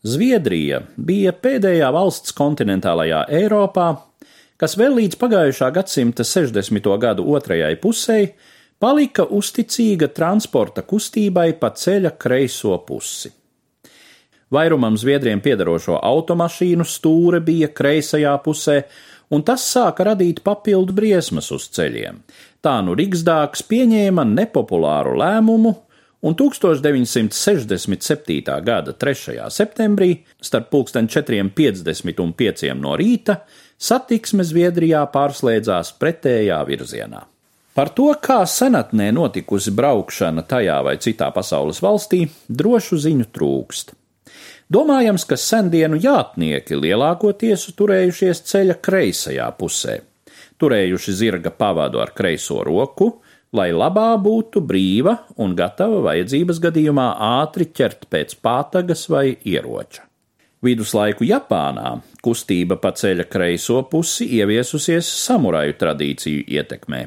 Zviedrija bija pēdējā valsts kontinentālajā Eiropā, kas vēl līdz pagājušā gadsimta 60. gadu otrajai pusei palika uzticīga transporta kustībai pa ceļa kreiso pusi. Vairumam zviedriem piedarošo automašīnu stūre bija kreisajā pusē, un tas sāka radīt papildu briesmas uz ceļiem. Tā nu Riksdāks pieņēma nepopulāru lēmumu un 1967. gada 3. septembrī starp 4.50 un 5 no rīta satiksme Zviedrijā pārslēdzās pretējā virzienā. Par to, kā senatnē notikusi braukšana tajā vai citā pasaules valstī, drošu ziņu trūkst. Domājams, ka sendienu jātnieki lielākoties turējušies ceļa kreisajā pusē, turējuši zirga pavadu ar kreiso roku, lai labā būtu brīva un gatava vajadzības gadījumā ātri ķert pēc pātagas vai ieroča. Viduslaiku Japānā kustība pa ceļa kreiso pusi ieviesusies samuraju tradīciju ietekmē.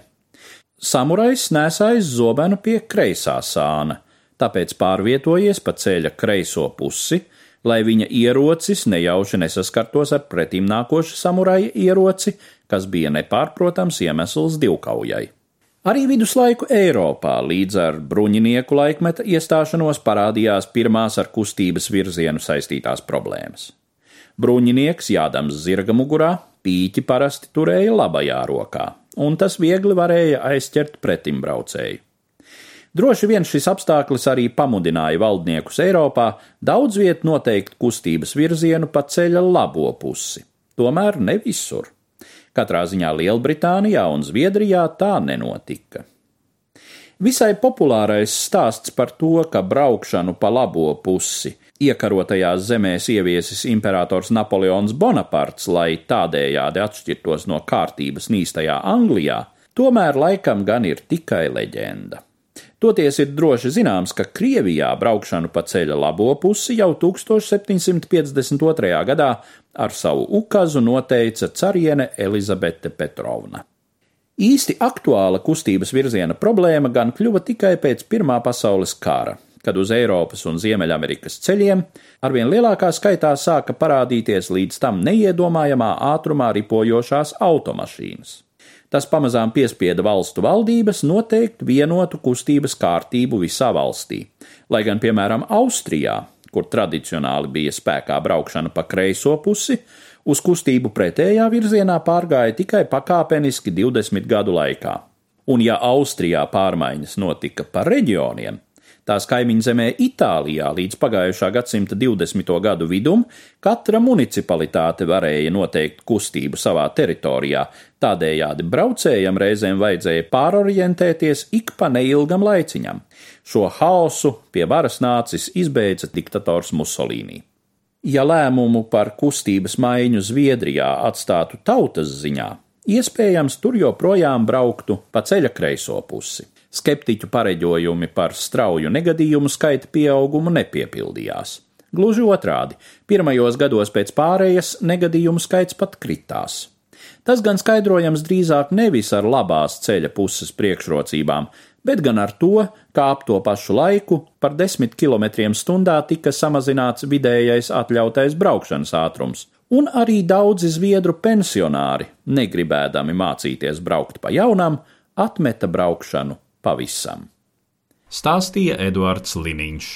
Samurajs nesājas zobenu pie kreisā sāna, tāpēc pārvietojies pa ceļa kreiso pusi, lai viņa ierocis nejauši nesaskartos ar pretim nākošu samuraja ieroci, kas bija nepārprotams iemesls divkaujai. Arī viduslaiku Eiropā līdz ar bruņinieku laikmeta iestāšanos parādījās pirmās ar kustības virzienu saistītās problēmas. Bruņinieks jādams zirga mugurā, pīķi parasti turēja labajā rokā, un tas viegli varēja aizķert pretimbraucēju. Droši vien šis apstākļus arī pamudināja valdniekus Eiropā daudz viet noteikt kustības virzienu pa ceļa labo pusi, tomēr ne visur. Katrā ziņā Lielbritānijā un Zviedrijā tā nenotika. Visai populārais stāsts par to, ka braukšanu pa labo pusi iekarotajās zemēs ieviesis imperators Napoleons Bonaparts, lai tādējādi atšķirtos no kārtības nīstajā Anglijā, tomēr laikam gan ir tikai leģenda. Toties ir droši zināms, ka Krievijā braukšanu pa ceļa labo pusi jau 1752. gadā ar savu ukazu noteica cariene Elizabete Petrovna. Īsti aktuāla kustības virziena problēma gan kļuva tikai pēc Pirmā pasaules kara, kad uz Eiropas un Ziemeļamerikas ceļiem arvien lielākā skaitā sāka parādīties līdz tam neiedomājamā ātrumā ripojošās automašīnas. Tas pamazām piespieda valstu valdības noteikt vienotu kustības kārtību visā valstī, lai gan, piemēram, Austrijā, kur tradicionāli bija spēkā braukšana pa kreiso pusi, uz kustību pretējā virzienā pārgāja tikai pakāpeniski 20 gadu laikā. Un ja Austrijā pārmaiņas notika pa reģioniem, Tās kaimiņzemē Itālijā līdz pagājušā gadsimta 20. gadu vidum katra municipalitāte varēja noteikt kustību savā teritorijā, tādējādi braucējiem reizēm vajadzēja pārorientēties ik pa neilgam laiciņam. Šo haosu pie varas nācis izbeidza diktators Musolīni. Ja lēmumu par kustības maiņu Zviedrijā atstātu tautas ziņā, iespējams tur joprojām brauktu pa ceļa kreiso pusi. Skeptiķu pareģojumi par strauju negadījumu skaita pieaugumu nepiepildījās. Gluži otrādi, pirmajos gados pēc pārējas negadījumu skaits pat kritās. Tas gan skaidrojams drīzāk nevis ar labās ceļa puses priekšrocībām, bet gan ar to, kā ap to pašu laiku par 10 km/h tika samazināts vidējais atļautais braukšanas ātrums, un arī daudzi zviedru pensionāri, negribēdami mācīties braukt pa jaunam, atmeta braukšanu pavisam. Stāstīja Eduards Liniņš.